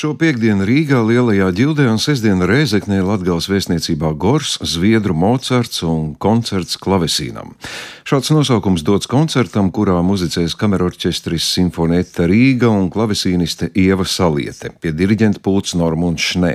Šo piekdienu Rīgā, Lielajā ģildē un sestdienu Rēzeknē Latgales vēstniecībā Gors, Zviedru Mocards un koncerts klavesīnam. Šāds nosaukums dots koncertam, kurā muzicēs kamerorķestris Sinfonēta Rīga un klavesīniste Ieva Saliete pie diriģenta pults Normunds Šnē.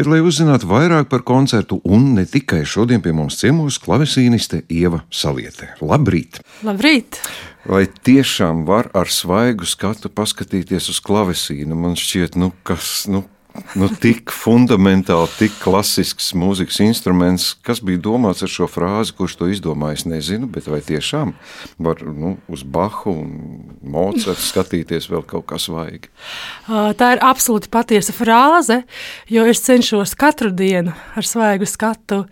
Bet, lai uzzinātu vairāk par koncertu un ne tikai šodien pie mums ciemos, klavesīniste Ieva Saliete. Labrīt! Labrīt! Vai tiešām var ar svaigu skatu paskatīties uz klavesīnu? Man šķiet, nu, kas nu, nu, tik fundamentāli, tik klasisks mūzikas instruments. Kas bija domāts ar šo frāzi, kurš to izdomāja? Es nezinu, bet vai tiešām var nu, uz Bahu un Mocartu skatīties vēl kaut kā svaigi? Tā ir absolūti patiesa frāze, jo es cenšos katru dienu ar svaigu skatu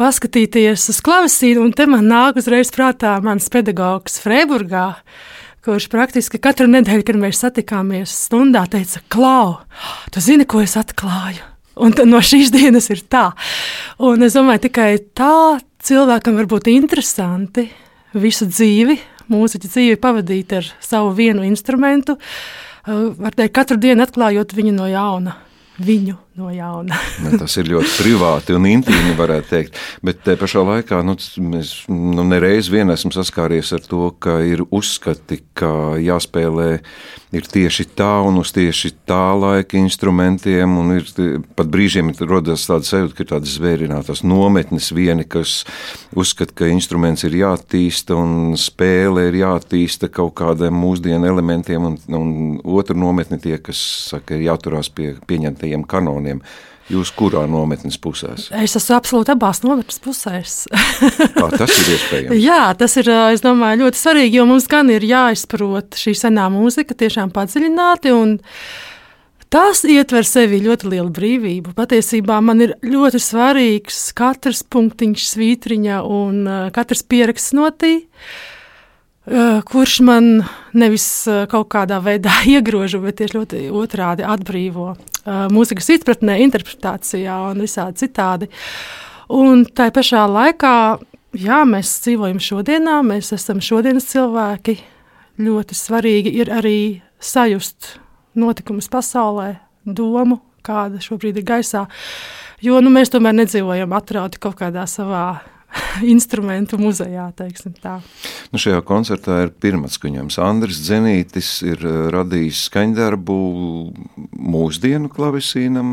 paskatīties uz klavesīnu, un te man nāk uzreiz prātā mans pedagogs Freiburgā, kurš praktiski katru nedēļu, kad mēs satikāmies stundā, teica, Klau, tu zini, ko es atklāju? Un no šīs dienas ir tā. Un es domāju, tikai tā cilvēkam var būt interesanti visu dzīvi, mūziķa dzīvi pavadīt ar savu vienu instrumentu, var teikt, katru dienu atklājot viņu no jauna viņu no jauna. ne, tas ir ļoti privāti un intīmi, varētu teikt. Bet te pašā laikā nu, mēs nu, nereiz vien esam saskāries ar to, ka ir uzskati, ka jāspēlē ir tieši tā un uz tieši tā laika instrumentiem. Ir, pat brīžiem rodas tāda sajūta, ka ir tādas zvērinātas nometnes vieni, kas uzskata, ka instruments ir jāattīsta un spēle ir jāattīsta kaut kādiem mūsdienu elementiem, un, un otru nometni tie, kas saka, ir jāturās pie pieņemtajiem kanoniem. Jūs kurā nometnes pusē? Es esmu absolūti abās nometnes pusēs. Kā tas ir iespējams? Jā, tas ir domāju, ļoti svarīgi, jo mums gan ir jāizprot šī senā mūzika tiešām padziļināti. Tas ietver sevi ļoti lielu brīvību. Patiesībā man ir ļoti svarīgs katrs punktiņš, svītriņa un katrs pieraksts notī. Kurš man nevis kaut kādā veidā iegrožo, bet tieši ļoti otrādi atbrīvo mūzikas izpratnē, interpretācijā un visādi citādi. Un tā pašā laikā, jā, mēs dzīvojam šodienā, mēs esam šodienas cilvēki. Ļoti svarīgi ir arī sajust notikumus pasaulē, domu, kāda šobrīd ir gaisā. Jo nu, mēs tomēr nedzīvojam atrauti kaut kādā savā instrumentu muzejā. Nu šajā koncertā ir pirmā skaņojums. Andris Zenītis ir eh, radījis skaņdarbu mūsdienu klavisīnam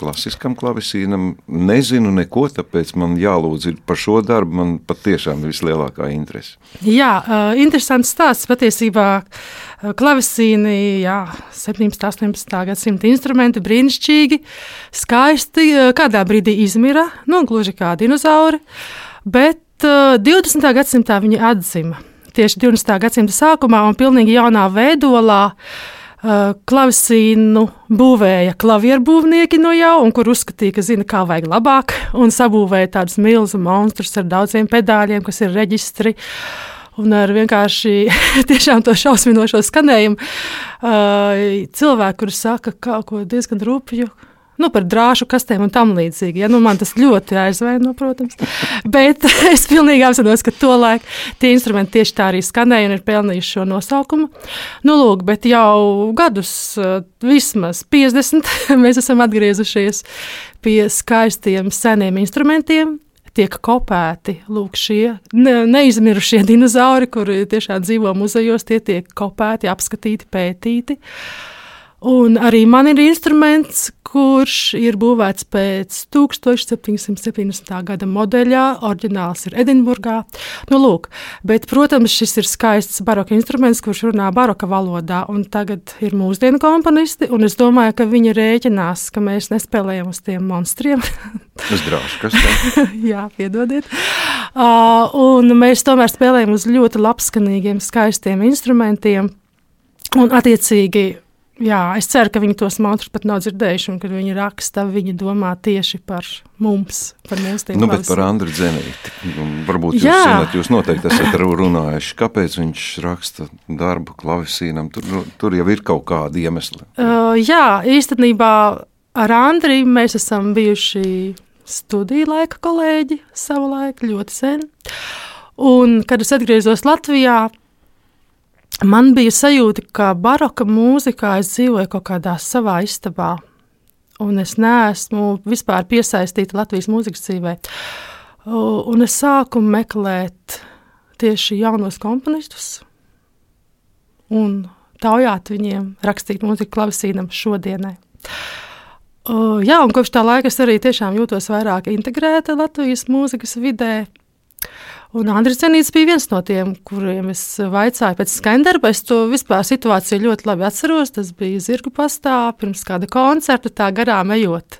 klasiskam klavisīnam. Nezinu neko, tāpēc man jālūdz par šo darbu. Man patiešām ir vislielākā interese. Jā, uh, interesants stāsts. Patiesībā klavisīni, jā, 17. un 18. gadsimta instrumenti brīnišķīgi, skaisti. Kādā brīdī izmira, nu, gluži kā dinozauri, bet uh, 20. gadsimtā viņi atzima. Tieši 20. gadsimta sākumā un pilnīgi jaunā veidolā uh, klavisīnu būvēja klavieru būvnieki no jau, un kur uzskatīja, ka zina, kā vajag labāk, un sabūvēja tādus milzu monstrus ar daudziem pedāļiem, kas ir reģistri. Un ar vienkārši tiešām to šausminošo skanējumu cilvēku, kurš saka kaut ko diezgan rupju, nu, par drāšu kastēm un tam līdzīgi. Ja? Nu, man tas ļoti aizvaino, protams. Bet es pilnīgi apzinos, ka to laiku tie instrumenti tieši tā arī skanēja un ir pelnījuši šo nosaukumu. Nu, lūk, bet jau gadus, vismaz 50, mēs esam atgriezušies pie skaistiem seniem instrumentiem. Tiek kopēti lūk, šie ne, neizmirušie dinozauri, kuri tiešām dzīvo muzejos, tie tiek kopēti, apskatīti, pētīti. Un arī man ir instruments, kurš ir būvēts pēc 1770. gada modeļā. Orģināls ir Edinburgā. Nu, lūk, bet, protams, šis ir skaists baroka instruments, kurš runā baroka valodā. Tagad ir mūsdienu komponisti, un es domāju, ka viņi rēķinās, ka mēs nespēlējam uz tiem monstriem. tas ir? Jā, piedodiet. Uh, un mēs tomēr spēlējam uz ļoti labskanīgiem, skaistiem instrumentiem. Un, attiecīgi, Jā, es ceru, ka viņi tos monstrus pat nav dzirdējuši, un kad viņi raksta, viņi domā tieši par mums, par mūsu nu, bet par Andriu Zenīti. Nu, varbūt jūs Jā. zināt, jūs noteikti esat runājuši, kāpēc viņš raksta darbu klavisīnam. Tur, nu, tur jau ir kaut kādi iemesli. Uh, jā, īstenībā ar Andriju mēs esam bijuši studiju laika kolēģi savu laiku ļoti sen. Un, kad es atgriezos Latvijā, man bija sajūta, ka baroka mūzikā es dzīvoju kaut kādā savā istabā. Un es neesmu vispār piesaistīta Latvijas mūzikas dzīvē. Un es sāku meklēt tieši jaunos komponistus un taujāt viņiem, rakstīt mūziku klavesīnam šodienai. Uh, jā, un kopš tā laika es arī tiešām jūtos vairāk integrēta Latvijas mūzikas vidē. Un Andris Zenīts bija viens no tiem, kuriem es vaicāju pēc skandarba. Es to vispār situāciju ļoti labi atceros. Tas bija zirgu pastā pirms kāda koncerta, tā garām ejot.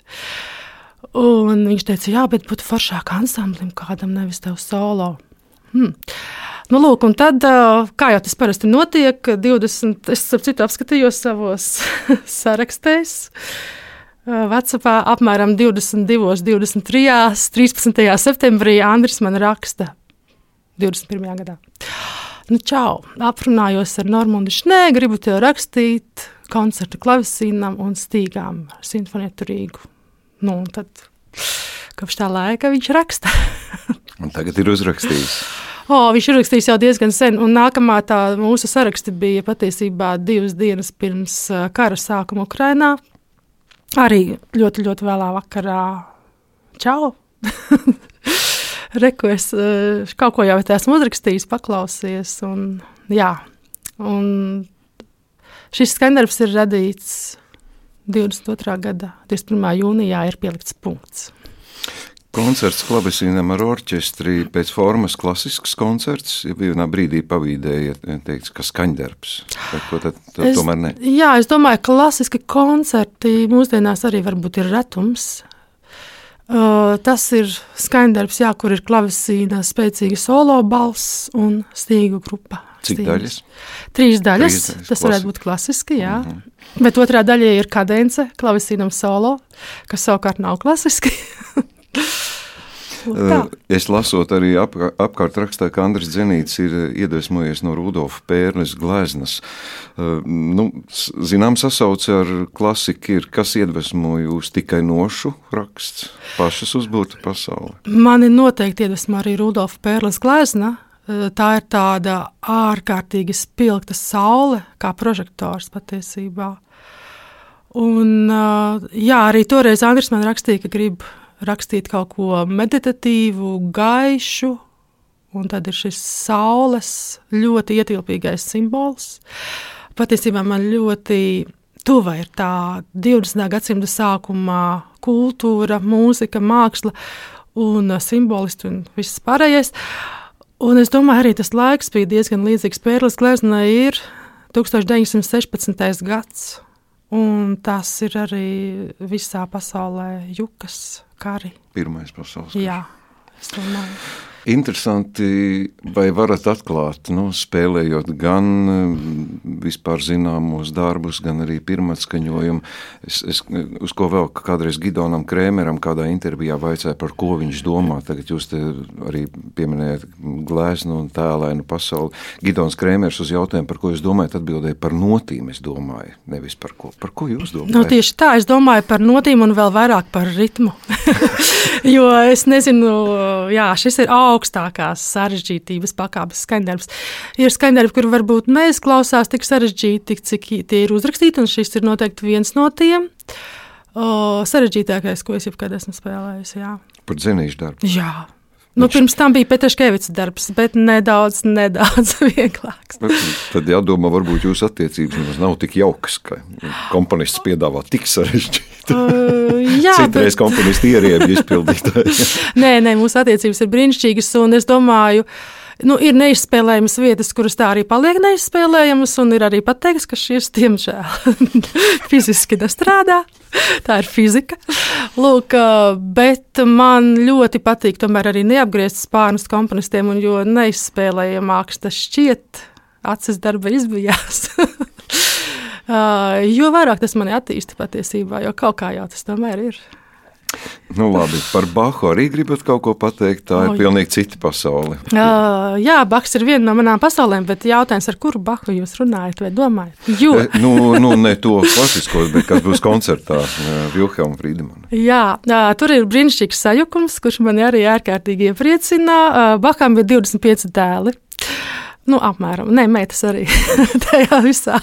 Un viņš teica, jā, bet būtu foršāk ansamblim kādam, nevis tev solo. Hmm. Nu, lūk, un tad, kā jau tas parasti notiek, 20, es ap citu apskatījos savos sarakstēs. Vecapā apmēram 22, 23, 13. septembrī Andris man raksta 21. gadā. Nu, čau, aprunājos ar Normūnu Šnē, gribu te rakstīt koncertu klavesīnam un stīgām ar simfonietu Rīgu. Nu, tad kopš tā laika viņš raksta. un tagad ir uzrakstījis. O, viņš ir rakstījis jau diezgan sen, un nākamā tā mūsu saraksti bija patiesībā divas dienas pirms kara sākuma Ukrainā. Arī ļoti, ļoti vēlā vakarā. Čau! reku, es uh, kaut ko jau esmu uzrakstījis, paklausies. Un, jā, un šis skandarbs ir radīts 22. gada 21. jūnijā, ir pielikts punkts. Koncerts klavesīnam ar orķestri pēc formas klasisks koncerts, ja vienā brīdī pavīdēja, teiks, ka skaņdarbs, vai ko tad, tad es, tomēr ne? Jā, es domāju, klasiski koncerti mūsdienās arī varbūt ir retums, Uh, tas ir skaņdarbs, jā, kur ir klavesīna, spēcīga solo balss un stīgu grupa. Cik Stīgas. daļas? Trīs daļas. Trīs daļas. Tas klasi. varētu būt klasiski, jā. Mm -hmm. Bet otrā daļa ir kadence, klavesīnam solo, kas savukārt nav klasiski. Es lasot arī ap, apkārt rakstā, ka Andris Zenīts ir iedvesmojies no Rudolfa Pērnes gleznas. Nu, zinām, sasauce ar klasiku ir, kas iedvesmo jūs tikai nošu raksts, pašas uzbūta pasauli. Mani noteikti iedvesmo arī Rudolfa Pērnes glezna. Tā ir tāda ārkārtīgi spilgta saule, kā prožektors patiesībā. Un, jā, arī toreiz Andris man rakstīja, ka grib rakstīt kaut ko meditatīvu, gaišu, un tad ir šis saules ļoti ietilpīgais simbols. Patiesībā man ļoti tuva ir tā 20. gadsimta sākumā kultūra, mūzika, māksla un simbolisti un viss pārējais. Un es domāju, arī tas laiks bija diezgan līdzīgs Pērlis Gleznai ir 1916. gads. Un tas ir arī visā pasaulē jukas kari. Pirmais pasaules kars. Jā, es domāju. Interesanti, vai varat atklāt, nu, spēlējot gan vispār zināmos darbus, gan arī pirmatskaņojumu. Es, es, uz ko vēl kādreiz Gidonam Krēmeram kādā intervijā vaicāja, par ko viņš domā. Tagad jūs arī pieminējat glēznu un tēlēnu pasauli. Gidons Krēmers uz jautājumu, par ko jūs domājat, atbildēja par notīm, es domāju, nevis par ko. Par ko jūs domājat? Nu, tieši tā, es domāju par notīm un vēl vairāk par ritmu. jo es nezinu, jā, šis ir augstākās sarežģītības pakāpes skaņdarbs. Ir skaņdarbi, kur varbūt neizklausās tik sarežģīti, cik tie ir uzrakstīti, un šis ir noteikti viens no tiem. O, sarežģītākais, ko es jebkad esmu spēlējis. Jā. Par dzinēju darbu. Jā. Nu, pirms tam bija Petrškevits darbs, bet nedaudz, nedaudz vieglāks. Tad jādomā, varbūt jūsu attiecības nav tik jaukas, ka komponists piedāvā tik sarežģītu. Uh, jā, Citreiz bet... komponisti ieriebi izpildītāji. nē, nē, mūsu attiecības ir brīnišķīgas, un es domāju, ka nu, ir neizspēlējamas vietas, kuras tā arī paliek neizspēlējamas, un ir arī pateikts, ka šis, diemžēl, fiziski nestrādā. Tā ir fizika. Lūk, bet man ļoti patīk tomēr arī neapgriezt spārnus komponistiem, un jo neizspēlējamāks tas šķiet, acis darba izbijās. jo vairāk tas mani attīsta patiesībā, jo kaut kā jau tas tomēr ir. Nu, labi, par Bahu arī gribat kaut ko pateikt. Tā ir oh, pilnīgi cita pasaule. Uh, jā, Bahs ir viena no manām pasaulēm, bet jautājums, ar kuru Bahu jūs runājat vai domājat? Jo. E, nu, nu, ne to klasisko, bet kas būs koncertā Vilhelma Frīdemana. Jā, tur ir brīnišķīgs sajukums, kurš man arī ārkārtīgi iepriecina. Baham ir 25 dēli. Nu, apmēram. Nē, meitas arī tajā visā.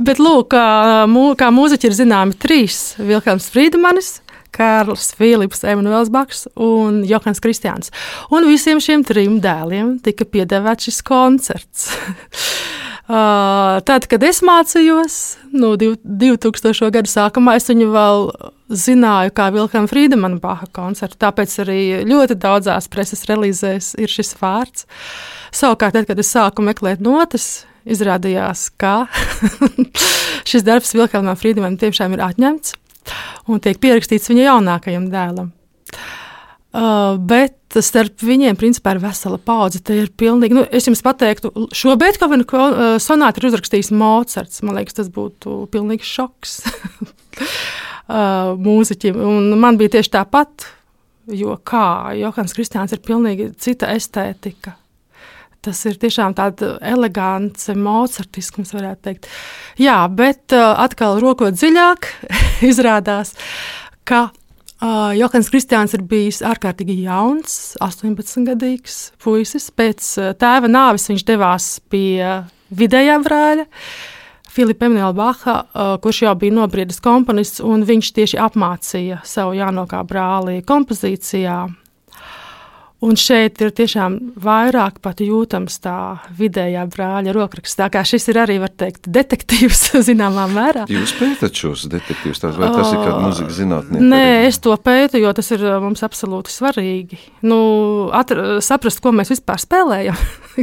Bet, lūk, kā, mū, kā mūziķi ir zināmi trīs - Vilkams Frīdmanis, Kārlis, Filips, Emanuels Baks un Johans Kristians. Un visiem šiem trim dēliem tika piedāvāts šis koncerts. Tad, kad es mācījos, no nu, 2000. gada sākumā, es viņu vēl zināju kā Vilkama Frīdemana Baha koncertu. Tāpēc arī ļoti daudzās preses relīzēs ir šis vārds. Savukārt, tad, kad es sāku meklēt notis, izrādījās, ka šis darbs Vilkamam Frīdemanam tiešām ir atņemts un tiek pierakstīts viņa jaunākajam dēlam. Uh, bet starp viņiem, principā, ir vesela paudze. Tā ir pilnīgi, nu, es jums pateiktu, šo Beethovena uh, sonātu ir uzrakstījis Mocards. Man liekas, tas būtu pilnīgs šoks uh, mūziķim. Un man bija tieši tāpat, jo kā Johans Kristiāns ir pilnīgi cita estētika. Tas ir tiešām tāds elegants, mocartisks, varētu teikt. Jā, bet uh, atkal rokot dziļāk, izrādās, ka uh, Johans Kristiāns ir bijis ārkārtīgi jauns, 18-gadīgs puisis. Pēc uh, tēva nāves viņš devās pie vidējā brāļa. Filipa Emanuela Baha, uh, kurš jau bija nobriedis komponists, un viņš tieši apmācīja savu jaunākā brāli kompozīcijā, Un šeit ir tiešām vairāk pat jūtams tā vidējā brāļa rokraksts. Tā kā šis ir arī, var teikt, detektīvs zināmā mērā. Jūs pētat šos detektīvus, vai tas ir kāda muzika zinātnieka? Nē, arī? es to pētu, jo tas ir mums absolūti svarīgi. Nu, atra, saprast, ko mēs vispār spēlējam,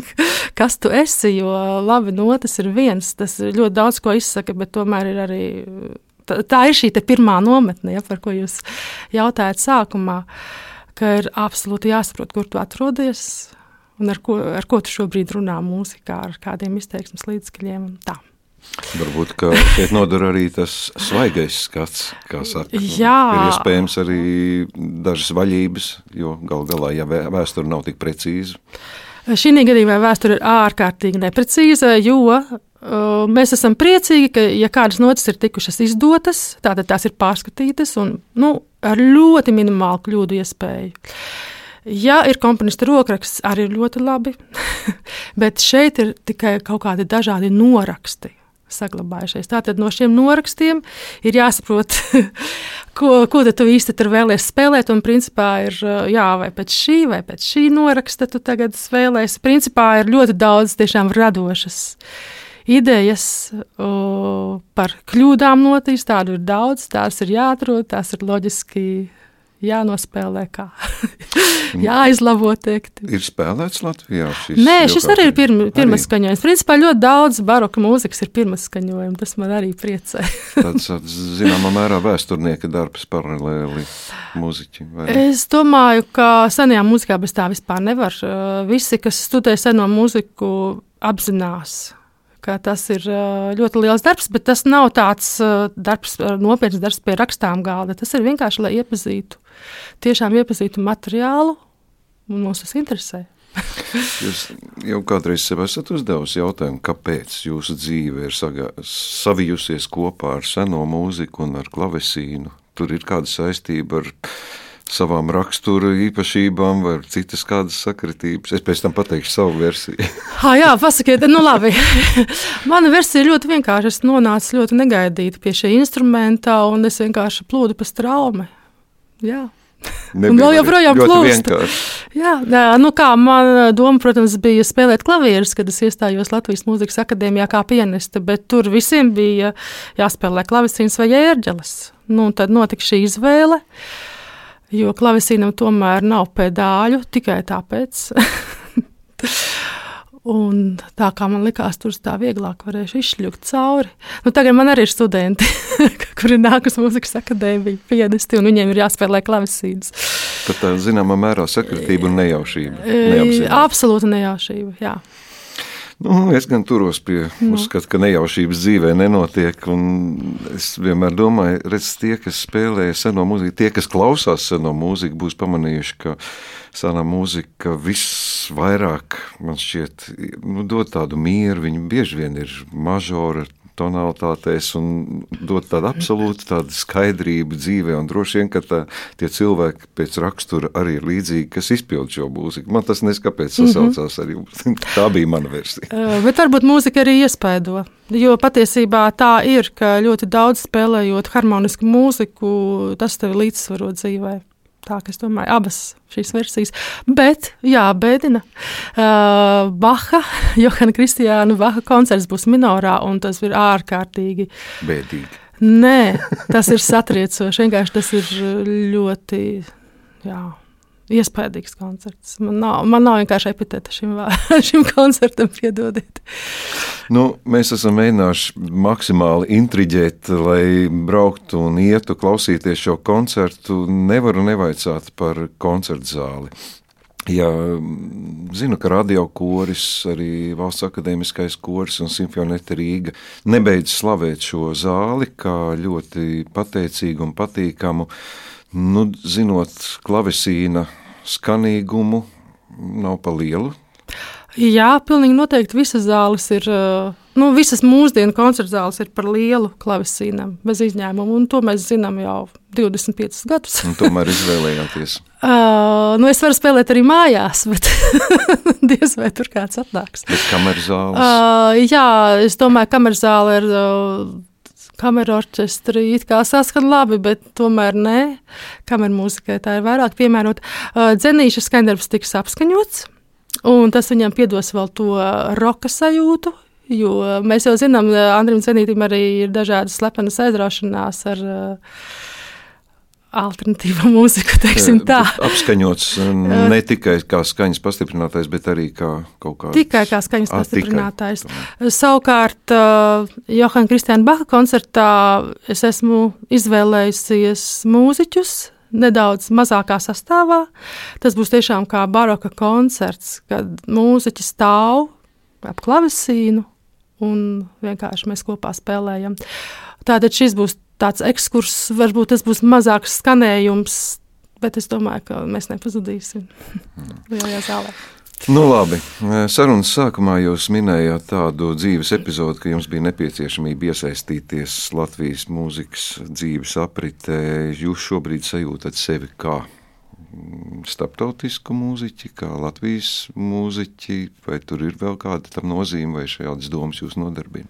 kas tu esi, jo labi notas ir viens, tas ļoti daudz ko izsaka, bet tomēr ir arī, tā, tā ir šī pirmā nometne, ja, par ko jūs jautājat sākumā. Uh, ka ir absolūti jāsaprot, kur tu atrodies un ar ko, ar ko tu šobrīd runā mūzikā, ar kādiem izteiksmes līdzekļiem. Varbūt šeit noder arī tas svaigais skats, kā saka. Jā. Ir iespējams arī dažas vaļības, jo gal galā, ja vēsture nav tik precīza. Šī gadījumā vēsture ir ārkārtīgi neprecīza, jo uh, mēs esam priecīgi, ka, ja kādas notis ir tikušas izdotas, tātad tās ir pārskatītas un nu, ar ļoti minimālu kļūdu iespēju. Ja ir komponista rokraksts, arī ir ļoti labi, bet šeit ir tikai kaut kādi dažādi noraksti saglabājušies. Tātad no šiem norakstiem ir jāsaprot, ko, ko tu īsti tur vēlēsies spēlēt. Un, principā, ir jā, vai pēc šī, vai pēc šī noraksta tu tagad spēlēsi. Principā ir ļoti daudz tiešām radošas idejas o, par kļūdām notīs. Tādu ir daudz, tās ir jāatrod, tās ir loģiski jānospēlē, kā jāizlabo. Teikt. Ir spēlēts Latvijā šis? Nē, šis arī ir pirma, pirmas arī. skaņojums. Principā ļoti daudz baroka mūzikas ir pirmas skaņojumi. Tas man arī priecē. tāds, zināmā mērā, vēsturnieka darbs paralēli mūziķim. Es domāju, ka senajā mūzikā bez tā vispār nevar. Visi, kas studē seno mūziku, apzinās ka tas ir ļoti liels darbs, bet tas nav tāds darbs, nopietns darbs pie rakstām galda. Tas ir vienkārši, lai iepazītu, tiešām iepazītu materiālu, un mums tas interesē. Jūs jau kādreiz sev esat uzdevusi jautājumu, kāpēc jūsu dzīve ir sagā, savijusies kopā ar seno mūziku un ar klavesīnu? Tur ir kāda saistība ar savām rakstura īpašībām vai citas kādas sakritības. Es pēc tam pateikšu savu versiju. ha, jā, pasakiet, nu labi. Mana versija ir ļoti vienkārša. Es nonācu ļoti negaidīti pie šī instrumenta, un es vienkārši plūdu pa straumi. Jā. Un vēl joprojām plūst. Jā, nu kā man doma, protams, bija spēlēt klavierus, kad es iestājos Latvijas Mūzikas akadēmijā kā pianiste, bet tur visiem bija jāspēlē klavesīns vai ērģeles. Nu, tad notika šī izvēle. Uh, jo klavesīnam tomēr nav pedāļu tikai tāpēc. Un tā kā man likās, tur tā vieglāk varēšu izšļūt cauri. Nu, tagad man arī ir studenti, kuri nāk uz muzikas akadēmiju, pianisti, un viņiem ir jāspēlē klavesīnas. Tad tā zināmā mērā sakritība un nejaušība. Neapzināt. Absolūta nejaušība, jā. Nu, es gan turos pie nu. uzskata, ka nejaušības dzīvē nenotiek. Es vienmēr domāju, redz, tie, kas spēlē seno mūziku, tie, kas klausās seno mūziku, būs pamanījuši, ka senā mūzika visvairāk man šķiet nu, dod tādu mieru. Viņa bieži vien ir mažora tonalitātēs un dot tādu absolūtu tādu skaidrību dzīvē. Un droši vien, ka tā, tie cilvēki pēc rakstura arī ir līdzīgi, kas izpild šo mūziku. Man tas neskapēc sasaucās arī. Tā bija mana versija. Bet varbūt mūzika arī iespaido. Jo patiesībā tā ir, ka ļoti daudz spēlējot harmonisku mūziku, tas tev līdzsvaro dzīvē. Tā kā es domāju, abas šīs versijas. Bet, jā, bēdina. Uh, Baha, Johana Kristiāna Baha koncerts būs minorā, un tas ir ārkārtīgi. Bēdīgi. Nē, tas ir satriecoši. Vienkārši tas ir ļoti. Jā. Iespaidīgs koncerts. Man nav, man nav vienkārši epitēta šim, šim koncertam, piedodiet. Nu, mēs esam mēģinājuši maksimāli intriģēt, lai brauktu un ietu klausīties šo koncertu. Nevaru nevaicāt par koncertu zāli. Jā, zinu, ka radiokoris, arī Valsts akadēmiskais koris un Simfonēta Rīga nebeidz slavēt šo zāli kā ļoti pateicīgu un patīkamu. Nu, zinot klavesīna skanīgumu, nav pa lielu Jā, pilnīgi noteikti visas zāles ir. Nu, visas mūsdienu koncerta zāles ir par lielu klavesīnam, bez izņēmuma. To mēs zinām jau 25 gadus. tomēr izvēlējāties. uh, nu, es varu spēlēt arī mājās, bet diez vai tur kāds atnāks. Bet kameras zāles? Uh, jā, es domāju, ka kameras zāle ir. Uh, Kamerā orķestrī it kā saskan labi, bet tomēr nē. Kamerā mūzikai tā ir vairāk piemērota. Uh, dzenīša skaņdarbs tiks apskaņots. Un tas viņam piedos vēl to roka sajūtu, jo mēs jau zinām, Andrim Zenītam arī ir dažādas slepenas aizraušanās ar uh, alternatīvu mūziku, teiksim tā. Apskaņots ne tikai kā skaņas pastiprinātājs, bet arī kā kaut kā. Tikai kā skaņas A, pastiprinātājs. Tikai. Savukārt, Johana Kristiāna Baha koncertā es esmu izvēlējusies mūziķus, nedaudz mazākā sastāvā. Tas būs tiešām kā baroka koncerts, kad mūziķi stāv ap klavesīnu un vienkārši mēs kopā spēlējam. Tātad šis būs tāds ekskurss, varbūt tas būs mazāks skanējums, bet es domāju, ka mēs nepazudīsim lielajā zālē. Nu, labi. Sarunas sākumā jūs minējāt tādu dzīves epizodi, ka jums bija nepieciešamība iesaistīties Latvijas mūzikas dzīves apritē. Jūs šobrīd sajūtat sevi kā starptautisku mūziķi, kā Latvijas mūziķi, vai tur ir vēl kāda tam nozīme, vai šādas domas jūs nodarbina?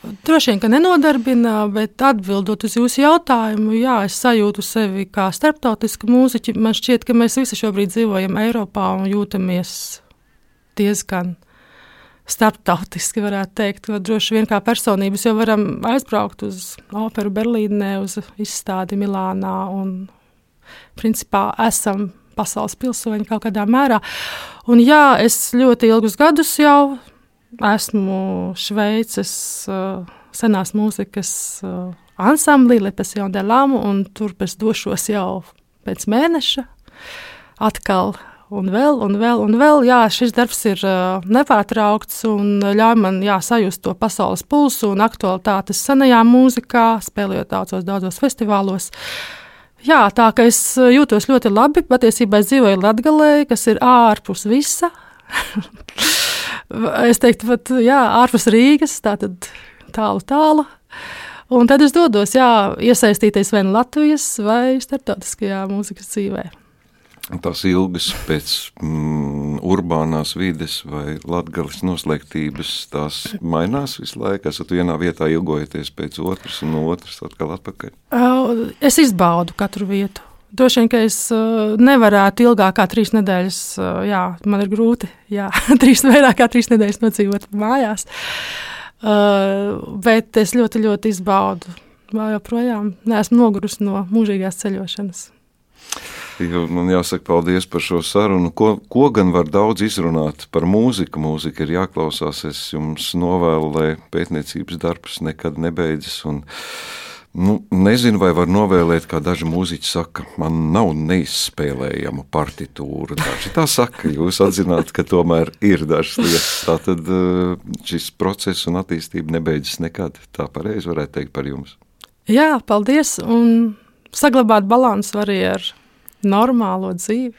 Droši vien, ka nenodarbina, bet atbildot uz jūsu jautājumu, jā, es sajūtu sevi kā starptautisku mūziķi. Man šķiet, ka mēs visi šobrīd dzīvojam Eiropā un jūtamies diezgan starptautiski, varētu teikt. Droši vien kā personības jau varam aizbraukt uz operu Berlīnē, uz izstādi Milānā un principā esam pasaules pilsoņi kaut kādā mērā. Un jā, es ļoti ilgus gadus jau esmu Šveices uh, senās mūzikas uh, ansamblī Lepasjon de Lamu, un tur es došos jau pēc mēneša atkal. Un vēl, un vēl, un vēl, jā, šis darbs ir uh, nepārtraukts un ļauj man jā, sajust to pasaules pulsu un aktualitātes senajā mūzikā, spēlējot daudzos, daudzos festivālos. Jā, tā kā es jūtos ļoti labi. Patiesībā es dzīvoju Latvijā, kas ir ārpus visa. es teiktu, pat jā, ārpus Rīgas, tātad tālu, tālu. Un tad es dodos, jā, iesaistīties vai nu Latvijas vai starptautiskajā mūzikas dzīvē. Tās ilgas pēc mm, urbānās vides vai latgales noslēgtības, tās mainās visu laiku. Esat vienā vietā ilgojaties pēc otras un no otras atkal atpakaļ. Es izbaudu katru vietu. Droši vien, ka es uh, nevarētu ilgāk kā trīs nedēļas, uh, jā, man ir grūti, jā, trīs vairāk kā trīs nedēļas nodzīvot mājās. Uh, bet es ļoti, ļoti izbaudu. Vēl joprojām neesmu nogurusi no mūžīgās ceļošanas. Man jāsaka paldies par šo sarunu. Ko, ko gan var daudz izrunāt par mūziku? Mūzika ir jāklausās. Es jums novēlu, lai pētniecības darbs nekad nebeidzas. Un, Nu, nezinu, vai var novēlēt, kā daži mūziķi saka, man nav neizspēlējama partitūra. Daži tā saka, jūs atzināt, ka tomēr ir dažas lietas. Tā tad eh, šis process un attīstība nebeidzas nekad. Tā pareizi varētu teikt par jums. Jā, paldies. Un saglabāt balansu arī ar normālo dzīvi.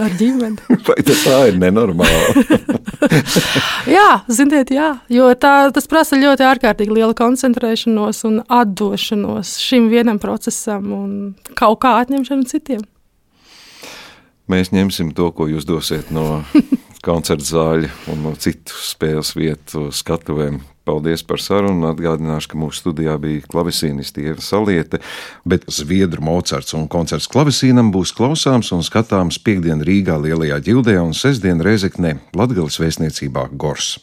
ar ģimeni. Vai tā ir nenormāli? jā, ziniet, jā, jo tā, tas prasa ļoti ārkārtīgi lielu koncentrēšanos un atdošanos šim vienam procesam un kaut kā atņemšanu citiem. Mēs ņemsim to, ko jūs dosiet no koncerta zāļa un no citu spēles vietu skatuvēm. Paldies par sarunu. Atgādināšu, ka mūsu studijā bija klavesīnisti Ieva Saliete, bet Zviedru Mocards un koncerts klavesīnam būs klausāms un skatāms piekdien Rīgā Lielajā ģildē un sestdien Rezeknē Latgales vēstniecībā Gors.